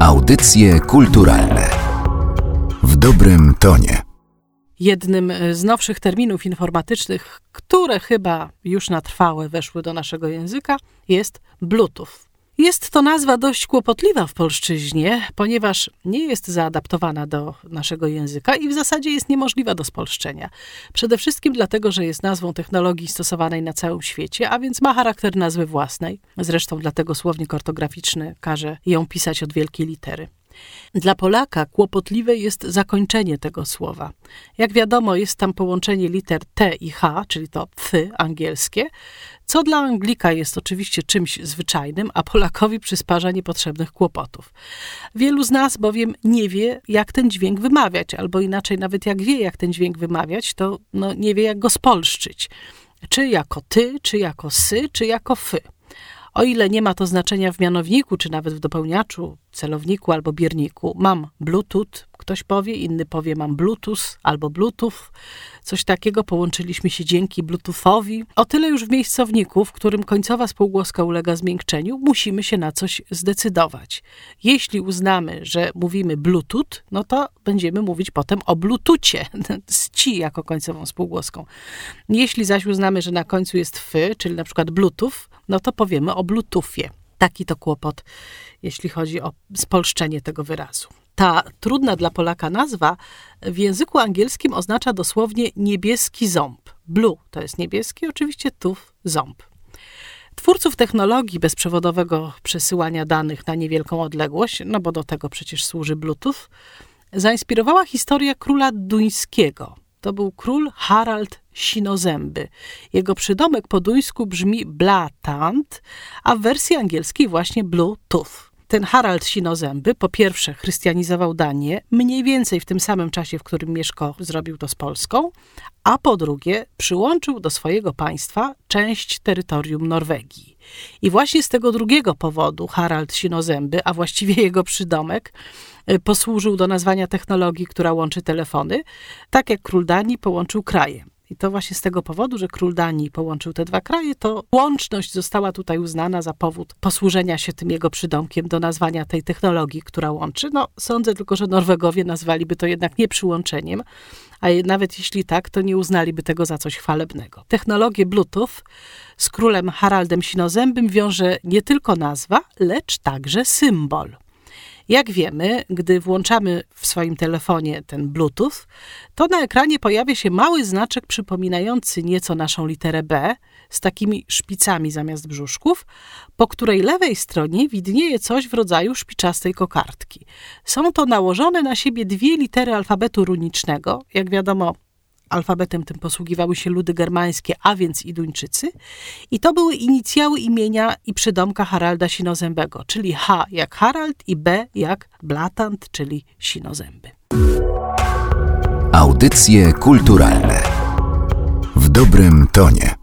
Audycje kulturalne w dobrym tonie. Jednym z nowszych terminów informatycznych, które chyba już na trwałe weszły do naszego języka, jest Bluetooth. Jest to nazwa dość kłopotliwa w polszczyźnie, ponieważ nie jest zaadaptowana do naszego języka i w zasadzie jest niemożliwa do spolszczenia. Przede wszystkim dlatego, że jest nazwą technologii stosowanej na całym świecie, a więc ma charakter nazwy własnej. Zresztą dlatego słownik ortograficzny każe ją pisać od wielkiej litery. Dla Polaka kłopotliwe jest zakończenie tego słowa. Jak wiadomo, jest tam połączenie liter T i H, czyli to th angielskie, co dla Anglika jest oczywiście czymś zwyczajnym, a Polakowi przysparza niepotrzebnych kłopotów. Wielu z nas bowiem nie wie, jak ten dźwięk wymawiać, albo inaczej, nawet jak wie, jak ten dźwięk wymawiać, to no, nie wie, jak go spolszczyć. Czy jako ty, czy jako sy, czy jako fy. O ile nie ma to znaczenia w mianowniku, czy nawet w dopełniaczu, celowniku albo bierniku, mam Bluetooth, ktoś powie, inny powie mam Bluetooth albo Bluetooth. Coś takiego połączyliśmy się dzięki Bluetoothowi. O tyle już w miejscowniku, w którym końcowa spółgłoska ulega zmiękczeniu, musimy się na coś zdecydować. Jeśli uznamy, że mówimy Bluetooth, no to będziemy mówić potem o Bluetoothie, z ci jako końcową spółgłoską. Jeśli zaś uznamy, że na końcu jest fy, czyli na przykład Bluetooth, no to powiemy o Bluetoothie. Taki to kłopot, jeśli chodzi o spolszczenie tego wyrazu. Ta trudna dla Polaka nazwa w języku angielskim oznacza dosłownie niebieski ząb. Blue to jest niebieski, oczywiście tuf ząb. Twórców technologii bezprzewodowego przesyłania danych na niewielką odległość, no bo do tego przecież służy Bluetooth, zainspirowała historia króla duńskiego. To był król Harald Sinozęby. Jego przydomek po duńsku brzmi Blatant, a w wersji angielskiej właśnie Bluetooth. Ten Harald Sinozęby po pierwsze chrystianizował Danię, mniej więcej w tym samym czasie, w którym Mieszko zrobił to z Polską, a po drugie przyłączył do swojego państwa część terytorium Norwegii. I właśnie z tego drugiego powodu Harald Sinozęby, a właściwie jego przydomek, y, posłużył do nazwania technologii, która łączy telefony, tak jak król Danii połączył kraje. I to właśnie z tego powodu, że król Danii połączył te dwa kraje, to łączność została tutaj uznana za powód posłużenia się tym jego przydomkiem do nazwania tej technologii, która łączy. No, sądzę tylko, że Norwegowie nazwaliby to jednak nie przyłączeniem, a nawet jeśli tak, to nie uznaliby tego za coś chwalebnego. Technologię Bluetooth z królem Haraldem Sinozębym wiąże nie tylko nazwa, lecz także symbol. Jak wiemy, gdy włączamy w swoim telefonie ten Bluetooth, to na ekranie pojawia się mały znaczek przypominający nieco naszą literę B z takimi szpicami zamiast brzuszków, po której lewej stronie widnieje coś w rodzaju szpiczastej kokardki. Są to nałożone na siebie dwie litery alfabetu runicznego. Jak wiadomo, alfabetem tym posługiwały się ludy germańskie, a więc i Duńczycy. I to były inicjały imienia i przydomka Haralda Sinozębego, czyli H jak Harald i B jak Blatant, czyli Sinozęby. Audycje kulturalne w dobrym tonie.